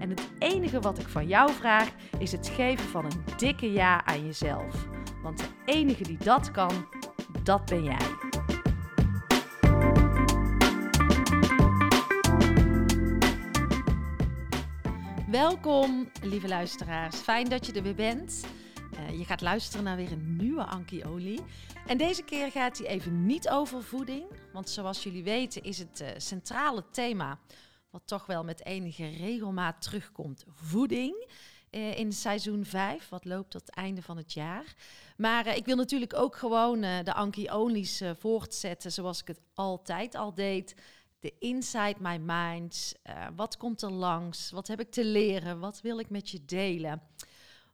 En het enige wat ik van jou vraag is het geven van een dikke ja aan jezelf. Want de enige die dat kan, dat ben jij. Welkom, lieve luisteraars. Fijn dat je er weer bent. Uh, je gaat luisteren naar weer een nieuwe Anki Olie. En deze keer gaat hij even niet over voeding. Want zoals jullie weten is het uh, centrale thema wat toch wel met enige regelmaat terugkomt. Voeding eh, in seizoen 5, wat loopt tot het einde van het jaar. Maar eh, ik wil natuurlijk ook gewoon eh, de Anki Only's voortzetten zoals ik het altijd al deed. De inside my mind. Wat komt er langs? Wat heb ik te leren? Wat wil ik met je delen?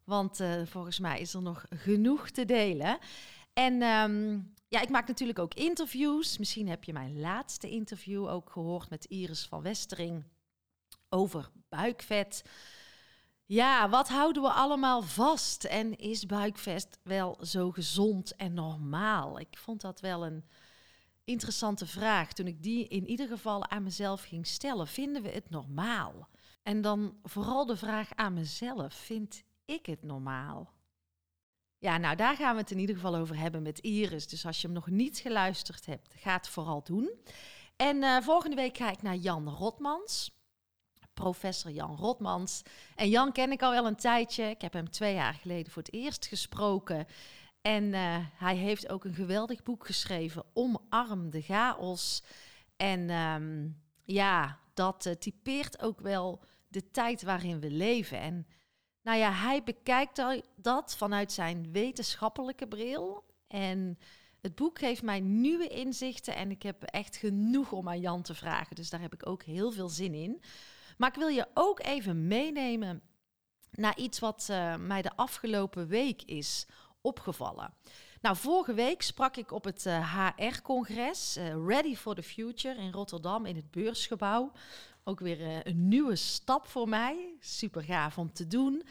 Want volgens mij is er nog genoeg te delen. En um, ja, ik maak natuurlijk ook interviews. Misschien heb je mijn laatste interview ook gehoord met Iris van Westering over buikvet. Ja, wat houden we allemaal vast? En is buikvet wel zo gezond en normaal? Ik vond dat wel een interessante vraag toen ik die in ieder geval aan mezelf ging stellen. Vinden we het normaal? En dan vooral de vraag aan mezelf: vind ik het normaal? Ja, nou daar gaan we het in ieder geval over hebben met Iris. Dus als je hem nog niet geluisterd hebt, ga het vooral doen. En uh, volgende week ga ik naar Jan Rotmans. Professor Jan Rotmans. En Jan ken ik al wel een tijdje. Ik heb hem twee jaar geleden voor het eerst gesproken. En uh, hij heeft ook een geweldig boek geschreven, Omarm de chaos. En um, ja, dat uh, typeert ook wel de tijd waarin we leven. En nou ja, hij bekijkt dat vanuit zijn wetenschappelijke bril. En het boek geeft mij nieuwe inzichten en ik heb echt genoeg om aan Jan te vragen. Dus daar heb ik ook heel veel zin in. Maar ik wil je ook even meenemen naar iets wat uh, mij de afgelopen week is opgevallen. Nou, vorige week sprak ik op het eh, HR-congres uh, eh, Ready for the Future in Rotterdam in het beursgebouw ook weer uh, een nieuwe stap voor mij. Super gaaf om te doen.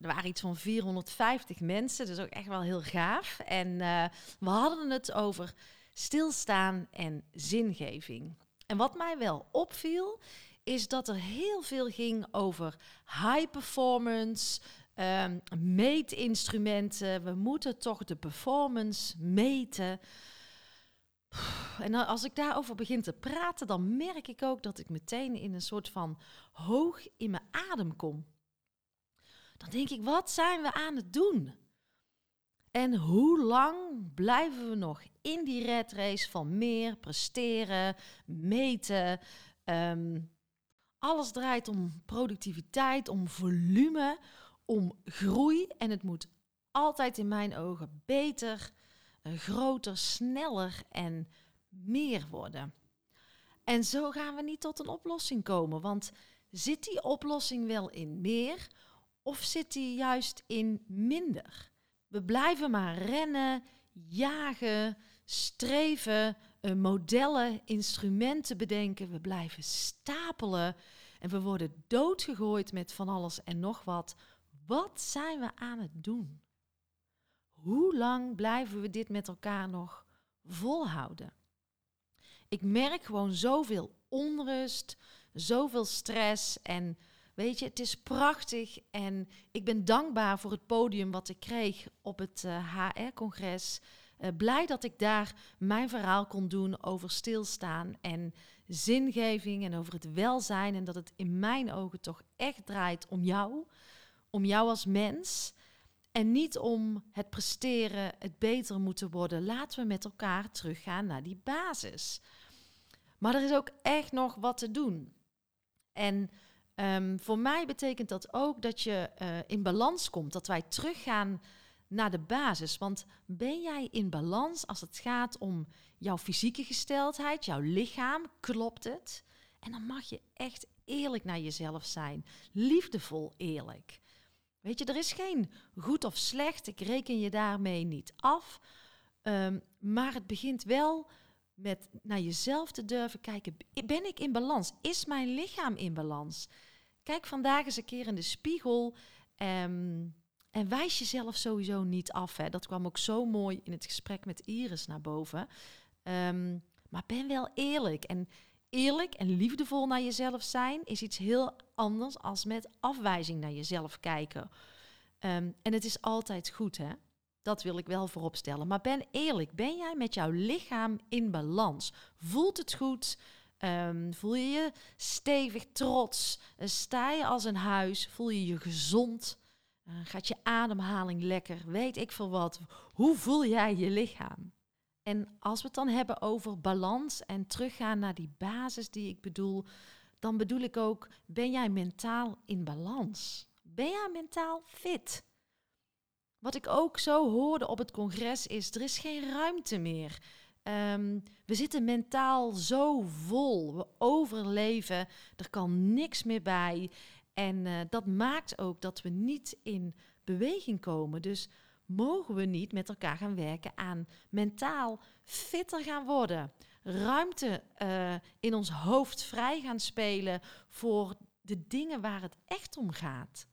Er waren iets van 450 mensen, dus ook echt wel heel gaaf. En uh, we hadden het over stilstaan en zingeving. En wat mij wel opviel, is dat er heel veel ging over high performance, um, meetinstrumenten. We moeten toch de performance meten. En als ik daarover begin te praten, dan merk ik ook dat ik meteen in een soort van hoog in mijn adem kom. Dan denk ik, wat zijn we aan het doen? En hoe lang blijven we nog in die red race van meer presteren, meten? Um, alles draait om productiviteit, om volume, om groei. En het moet altijd in mijn ogen beter, groter, sneller en meer worden. En zo gaan we niet tot een oplossing komen, want zit die oplossing wel in meer of zit die juist in minder? We blijven maar rennen, jagen, streven, uh, modellen, instrumenten bedenken. We blijven stapelen en we worden doodgegooid met van alles en nog wat. Wat zijn we aan het doen? Hoe lang blijven we dit met elkaar nog volhouden? Ik merk gewoon zoveel onrust, zoveel stress en weet je, het is prachtig en ik ben dankbaar voor het podium wat ik kreeg op het eh, HR-congres. Uh, eh, blij dat ik daar mijn verhaal kon doen over stilstaan en zingeving en over het welzijn en dat het in mijn ogen toch echt draait om jou, om jou als mens. En niet om het presteren, het beter moeten worden. Laten we met elkaar teruggaan naar die basis. Maar er is ook echt nog wat te doen. En um, voor mij betekent dat ook dat je uh, in balans komt. Dat wij teruggaan naar de basis. Want ben jij in balans als het gaat om jouw fysieke gesteldheid, jouw lichaam? Klopt het? En dan mag je echt eerlijk naar jezelf zijn. Liefdevol eerlijk. Weet je, er is geen goed of slecht. Ik reken je daarmee niet af. Um, maar het begint wel met naar jezelf te durven kijken. Ben ik in balans? Is mijn lichaam in balans? Kijk vandaag eens een keer in de spiegel. Um, en wijs jezelf sowieso niet af. Hè. Dat kwam ook zo mooi in het gesprek met Iris naar boven. Um, maar ben wel eerlijk. En eerlijk en liefdevol naar jezelf zijn is iets heel anders als met afwijzing naar jezelf kijken. Um, en het is altijd goed, hè? Dat wil ik wel voorop stellen. Maar ben eerlijk. Ben jij met jouw lichaam in balans? Voelt het goed? Um, voel je je stevig, trots? sta je als een huis? Voel je je gezond? Uh, gaat je ademhaling lekker? Weet ik veel wat. Hoe voel jij je lichaam? En als we het dan hebben over balans en teruggaan naar die basis die ik bedoel, dan bedoel ik ook, ben jij mentaal in balans? Ben jij mentaal fit? Wat ik ook zo hoorde op het congres is, er is geen ruimte meer. Um, we zitten mentaal zo vol, we overleven, er kan niks meer bij. En uh, dat maakt ook dat we niet in beweging komen. Dus mogen we niet met elkaar gaan werken aan mentaal fitter gaan worden. Ruimte uh, in ons hoofd vrij gaan spelen voor de dingen waar het echt om gaat.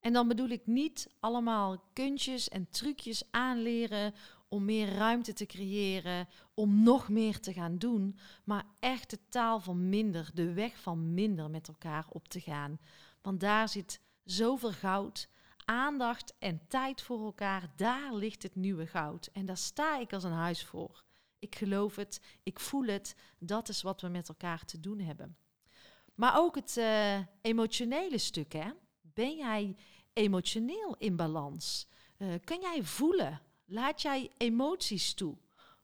En dan bedoel ik niet allemaal kunstjes en trucjes aanleren om meer ruimte te creëren, om nog meer te gaan doen, maar echt de taal van minder, de weg van minder met elkaar op te gaan. Want daar zit zoveel goud, aandacht en tijd voor elkaar, daar ligt het nieuwe goud. En daar sta ik als een huis voor. Ik geloof het, ik voel het, dat is wat we met elkaar te doen hebben. Maar ook het uh, emotionele stuk, hè? Ben jij emotioneel in balans? Uh, kun jij voelen? Laat jij emoties toe?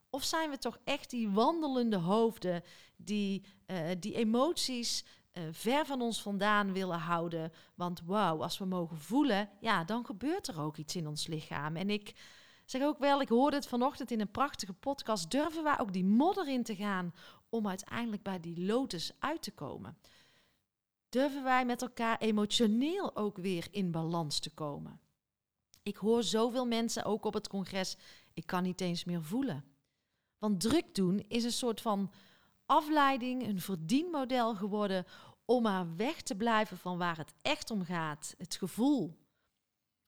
Of zijn we toch echt die wandelende hoofden die uh, die emoties ver van ons vandaan willen houden? Want wauw, als we mogen voelen, ja, dan gebeurt er ook iets in ons lichaam. En ik zeg ook wel, ik hoorde het vanochtend in een prachtige podcast, durven wij ook die modder in te gaan om uiteindelijk bij die lotus uit te komen? Durven wij met elkaar emotioneel ook weer in balans te komen? Ik hoor zoveel mensen ook op het congres, ik kan niet eens meer voelen. Want druk doen is een soort van afleiding, een verdienmodel geworden om maar weg te blijven van waar het echt om gaat. Het gevoel,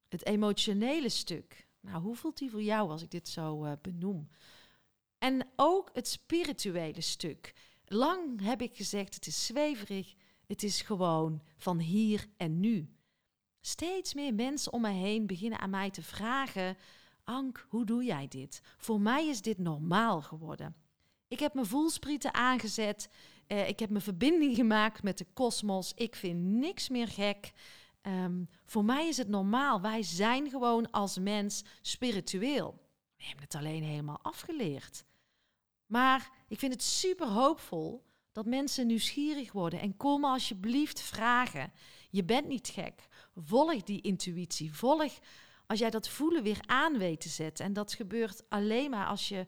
het emotionele stuk. Nou, hoe voelt die voor jou als ik dit zo uh, benoem? En ook het spirituele stuk. Lang heb ik gezegd, het is zweverig, het is gewoon van hier en nu. Steeds meer mensen om me heen beginnen aan mij te vragen: Ank, hoe doe jij dit? Voor mij is dit normaal geworden. Ik heb mijn voelsprieten aangezet. Uh, ik heb mijn verbinding gemaakt met de kosmos. Ik vind niks meer gek. Um, voor mij is het normaal. Wij zijn gewoon als mens spiritueel. We hebben het alleen helemaal afgeleerd. Maar ik vind het super hoopvol dat mensen nieuwsgierig worden en komen alsjeblieft vragen. Je bent niet gek. Volg die intuïtie. Volg als jij dat voelen weer aan weet te zetten. En dat gebeurt alleen maar als je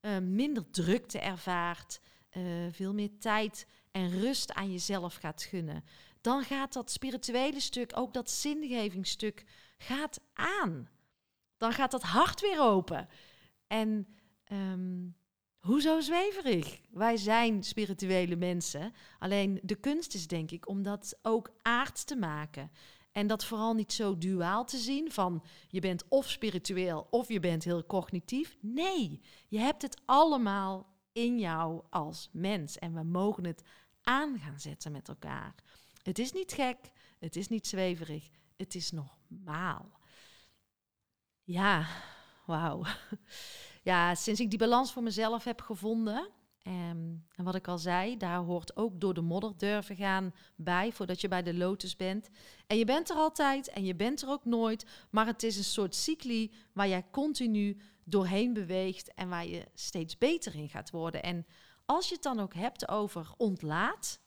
uh, minder drukte ervaart, uh, veel meer tijd en rust aan jezelf gaat gunnen. Dan gaat dat spirituele stuk, ook dat zingevingsstuk, gaat aan. Dan gaat dat hart weer open. En um, hoezo zweverig? Wij zijn spirituele mensen. Alleen de kunst is denk ik om dat ook aard te maken. En dat vooral niet zo duaal te zien van je bent of spiritueel of je bent heel cognitief. Nee, je hebt het allemaal in jou als mens en we mogen het aan gaan zetten met elkaar. Het is niet gek, het is niet zweverig, het is normaal. Ja, wauw. Ja, sinds ik die balans voor mezelf heb gevonden, Ehm, en wat ik al zei, daar hoort ook door de modder durven gaan bij voordat je bij de lotus bent. En je bent er altijd en je bent er ook nooit, maar het is een soort cycli waar jij continu doorheen beweegt en waar je steeds beter in gaat worden. En als je het dan ook hebt over ontlaat,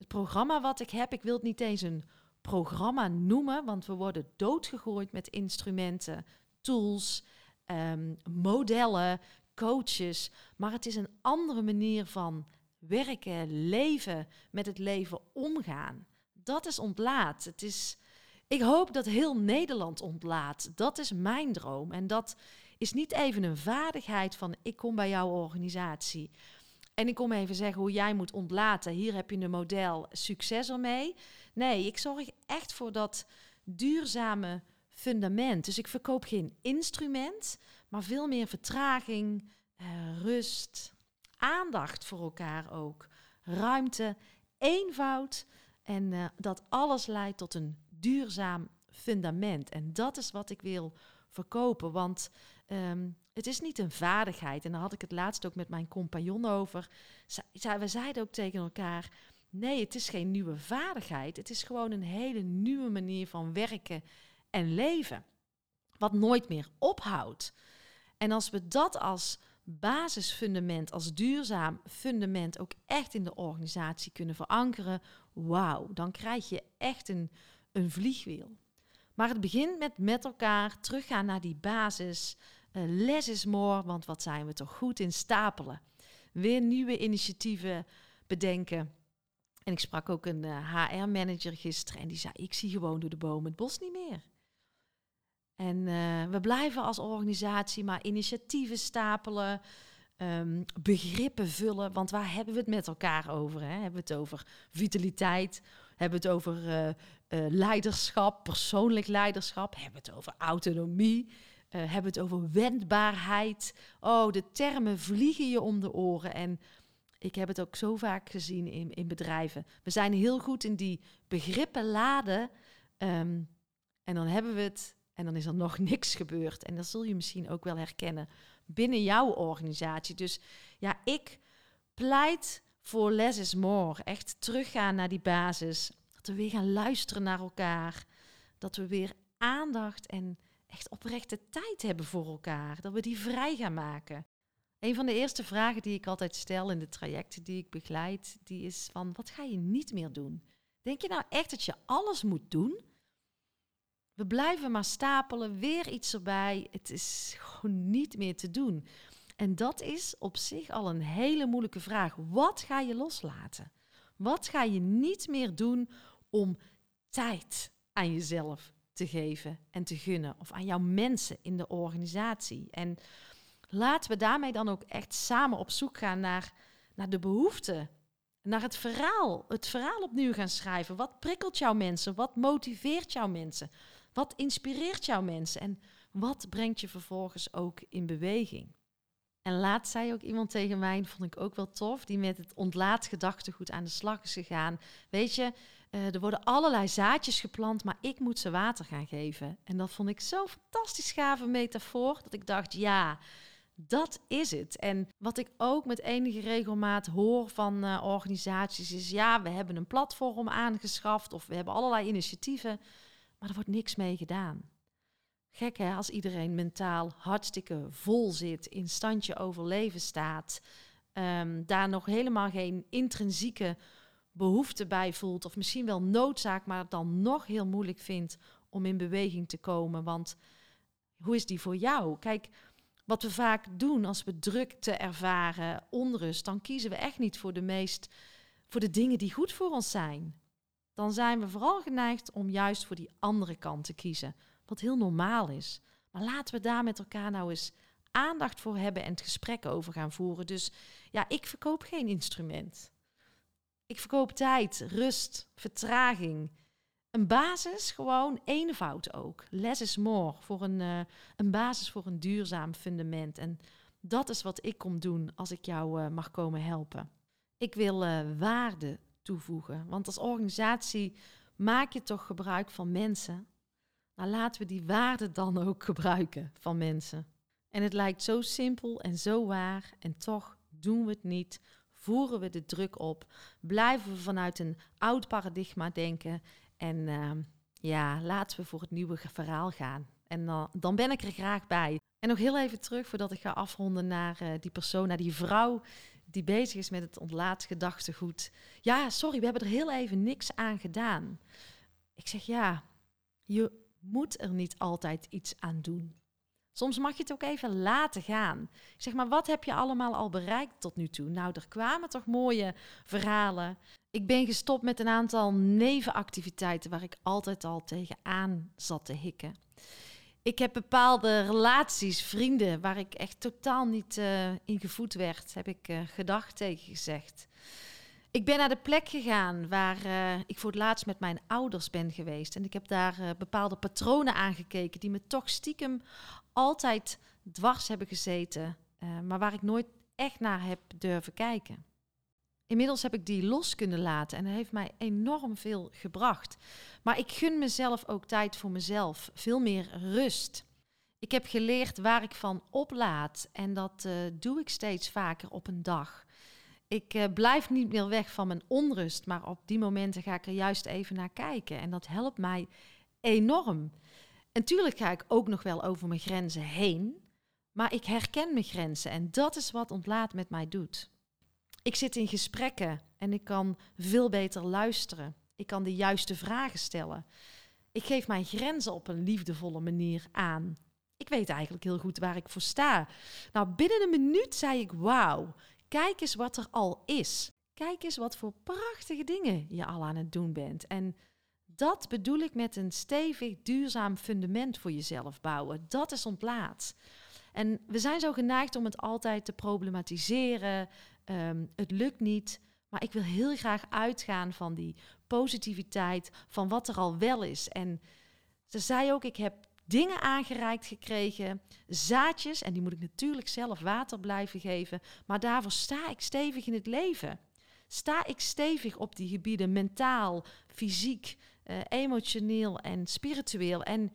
het programma wat ik heb, ik wil het niet eens een programma noemen, want we worden doodgegooid met instrumenten, tools, um, modellen, coaches. Maar het is een andere manier van werken, leven, met het leven omgaan. Dat is ontlaat. Het is, ik hoop dat heel Nederland ontlaat. Dat is mijn droom. En dat is niet even een vaardigheid van ik kom bij jouw organisatie. En ik kom even zeggen hoe jij moet ontlaten. Hier heb je een model, succes ermee. Nee, ik zorg echt voor dat duurzame fundament. Dus ik verkoop geen instrument, maar veel meer vertraging, uh, rust, aandacht voor elkaar ook, ruimte, eenvoud en uh, dat alles leidt tot een duurzaam fundament. En dat is wat ik wil verkopen, want um, het is niet een vaardigheid. En daar had ik het laatst ook met mijn compagnon over. we zeiden ook tegen elkaar: nee, het is geen nieuwe vaardigheid. Het is gewoon een hele nieuwe manier van werken en leven. Wat nooit meer ophoudt. En als we dat als basisfundament, als duurzaam fundament ook echt in de organisatie kunnen verankeren, wauw, dan krijg je echt een, een vliegwiel. Maar het begint met met elkaar teruggaan naar die basis. Uh, less is more, want wat zijn we toch goed in stapelen. Weer nieuwe initiatieven bedenken. En ik sprak ook een HR-manager eh, gisteren en die zei: Ik zie gewoon door de bomen het bos niet meer. En uh, we blijven als organisatie maar initiatieven stapelen, um, begrippen vullen. Want waar hebben we het met elkaar over? Hè? Hebben we het over vitaliteit? Hebben we het over leiderschap, persoonlijk leiderschap? Hebben we het over autonomie? Hebben we het over wendbaarheid? Oh, de termen vliegen je om de oren. En ik heb het ook zo vaak gezien in, in bedrijven. We zijn heel goed in die begrippen laden. Um, en dan hebben we het en dan is er nog niks gebeurd. En dat zul je misschien ook wel herkennen binnen jouw organisatie. Dus ja, ik pleit voor less is more. Echt teruggaan naar die basis. Dat we weer gaan luisteren naar elkaar. Dat we weer aandacht en echt oprechte tijd hebben voor elkaar. Dat we die vrij gaan maken. Een van de eerste vragen die ik altijd stel in de trajecten die ik begeleid, die is van wat ga je niet meer doen? Denk je nou echt dat je alles moet doen? We blijven maar stapelen, weer iets erbij. Het is gewoon niet meer te doen. En dat is op zich al een hele moeilijke vraag. Wat ga je loslaten? Wat ga je niet meer doen om tijd aan jezelf te geven en te gunnen? Of aan jouw mensen in de organisatie? En laten we daarmee dan ook echt samen op zoek gaan naar, naar de behoeften. Naar het verhaal. Het verhaal opnieuw gaan schrijven. Wat prikkelt jouw mensen? Wat motiveert jouw mensen? Wat inspireert jouw mensen en wat brengt je vervolgens ook in beweging? En laatst zei ook iemand tegen mij, vond ik ook wel tof, die met het ontlaatgedachtegoed aan de slag is gegaan. Weet je, uh, er worden allerlei zaadjes geplant, maar ik moet ze water gaan geven. En dat vond ik zo'n fantastisch gave metafoor, dat ik dacht, ja, dat is het. En wat ik ook met enige regelmaat hoor van uh, organisaties is, ja, we hebben een platform aangeschaft of we hebben allerlei initiatieven maar er wordt niks mee gedaan. Gek hè, als iedereen mentaal hartstikke vol zit, in standje overleven staat, um, daar nog helemaal geen intrinsieke behoefte bij voelt, of misschien wel noodzaak, maar het dan nog heel moeilijk vindt om in beweging te komen. Want hoe is die voor jou? Kijk, wat we vaak doen als we drukte ervaren, onrust, dan kiezen we echt niet voor de meest, voor de dingen die goed voor ons zijn dan zijn we vooral geneigd om juist voor die andere kant te kiezen. Wat heel normaal is. Maar laten we daar met elkaar nou eens aandacht voor hebben en het gesprek over gaan voeren. Dus ja, ik verkoop geen instrument. Ik verkoop tijd, rust, vertraging. Een basis, gewoon eenvoud ook. Less is more, voor een, uh, een basis voor een duurzaam fundament. En dat is wat ik kom doen als ik jou uh, mag komen helpen. Ik wil uh, waarde toevoegen. Want als organisatie maak je toch gebruik van mensen. Maar laten we die waarde dan ook gebruiken van mensen. En het lijkt zo simpel en zo waar en toch Doen we het niet? Voeren we de druk op? Blijven we vanuit een oud paradigma denken? En ehm, ja, laten we voor het nieuwe verhaal gaan. En dan, dan ben ik er graag bij. En nog heel even terug voordat ik ga afronden naar uh, die persoon, naar die vrouw die bezig is met het ontlaatgedachtegoed. Ja, sorry, we hebben er heel even niks aan gedaan. Ik zeg ja, je moet er niet altijd iets aan doen. Soms mag je het ook even laten gaan. Ik zeg maar, wat heb je allemaal al bereikt tot nu toe? Nou, er kwamen toch mooie verhalen. Ik ben gestopt met een aantal nevenactiviteiten waar ik altijd al tegenaan zat te hikken. Ik heb bepaalde relaties, vrienden, waar ik echt totaal niet uh, in gevoed werd, heb ik uh, gedag tegen gezegd. Ik ben naar de plek gegaan waar uh, ik voor het laatst met mijn ouders ben geweest. En ik heb daar bepaalde patronen aangekeken die me toch stiekem altijd dwars hebben gezeten, maar waar ik nooit echt naar heb durven kijken. Inmiddels heb ik die los kunnen laten en dat heeft mij enorm veel gebracht. Maar ik gun mezelf ook tijd voor mezelf, veel meer rust. Ik heb geleerd waar ik van oplaad en dat uh, doe ik steeds vaker op een dag. Ik uh, blijf niet meer weg van mijn onrust, maar op die momenten ga ik er juist even naar kijken en dat helpt mij enorm. En tuurlijk ga ik ook nog wel over mijn grenzen heen, maar ik herken mijn grenzen en dat is wat ontlaat met mij doet. Ik zit in gesprekken en ik kan veel beter luisteren. Ik kan de juiste vragen stellen. Ik geef mijn grenzen op een liefdevolle manier aan. Ik weet eigenlijk heel goed waar ik voor sta. Nou, binnen een minuut zei ik: Wauw, kijk eens wat er al is. Kijk eens wat voor prachtige dingen je al aan het doen bent. En dat bedoel ik met een stevig, duurzaam fundament voor jezelf bouwen. Dat is ontlaat. En we zijn zo geneigd om het altijd te problematiseren. Um, het lukt niet. Maar ik wil heel graag uitgaan van die positiviteit, van wat er al wel is. En ze zei ook: Ik heb dingen aangereikt gekregen, zaadjes, en die moet ik natuurlijk zelf water blijven geven. Maar daarvoor sta ik stevig in het leven. Sta ik stevig op die gebieden, mentaal, fysiek, uh, emotioneel en spiritueel. En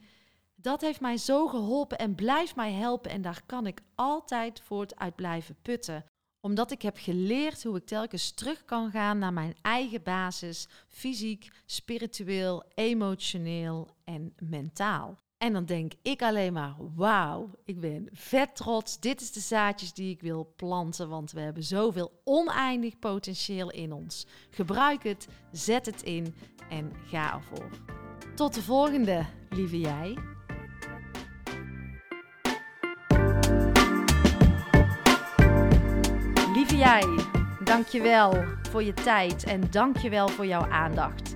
dat heeft mij zo geholpen en blijft mij helpen. En daar kan ik altijd voort uit blijven putten omdat ik heb geleerd hoe ik telkens terug kan gaan naar mijn eigen basis, fysiek, spiritueel, emotioneel en mentaal. En dan denk ik alleen maar, wauw, ik ben vet trots. Dit is de zaadjes die ik wil planten, want we hebben zoveel oneindig potentieel in ons. Gebruik het, zet het in en ga ervoor. Tot de volgende, lieve jij. Lieve jij, dankjewel voor je tijd en dankjewel voor jouw aandacht.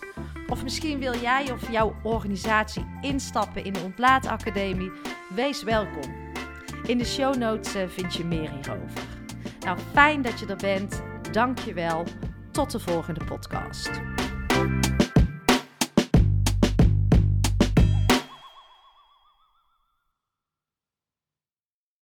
Of misschien wil jij of jouw organisatie instappen in de Ontlaatacademie? Wees welkom. In de show notes uh, vind je meer hierover. Nou, fijn dat je er bent. Dank je wel. Tot de volgende podcast.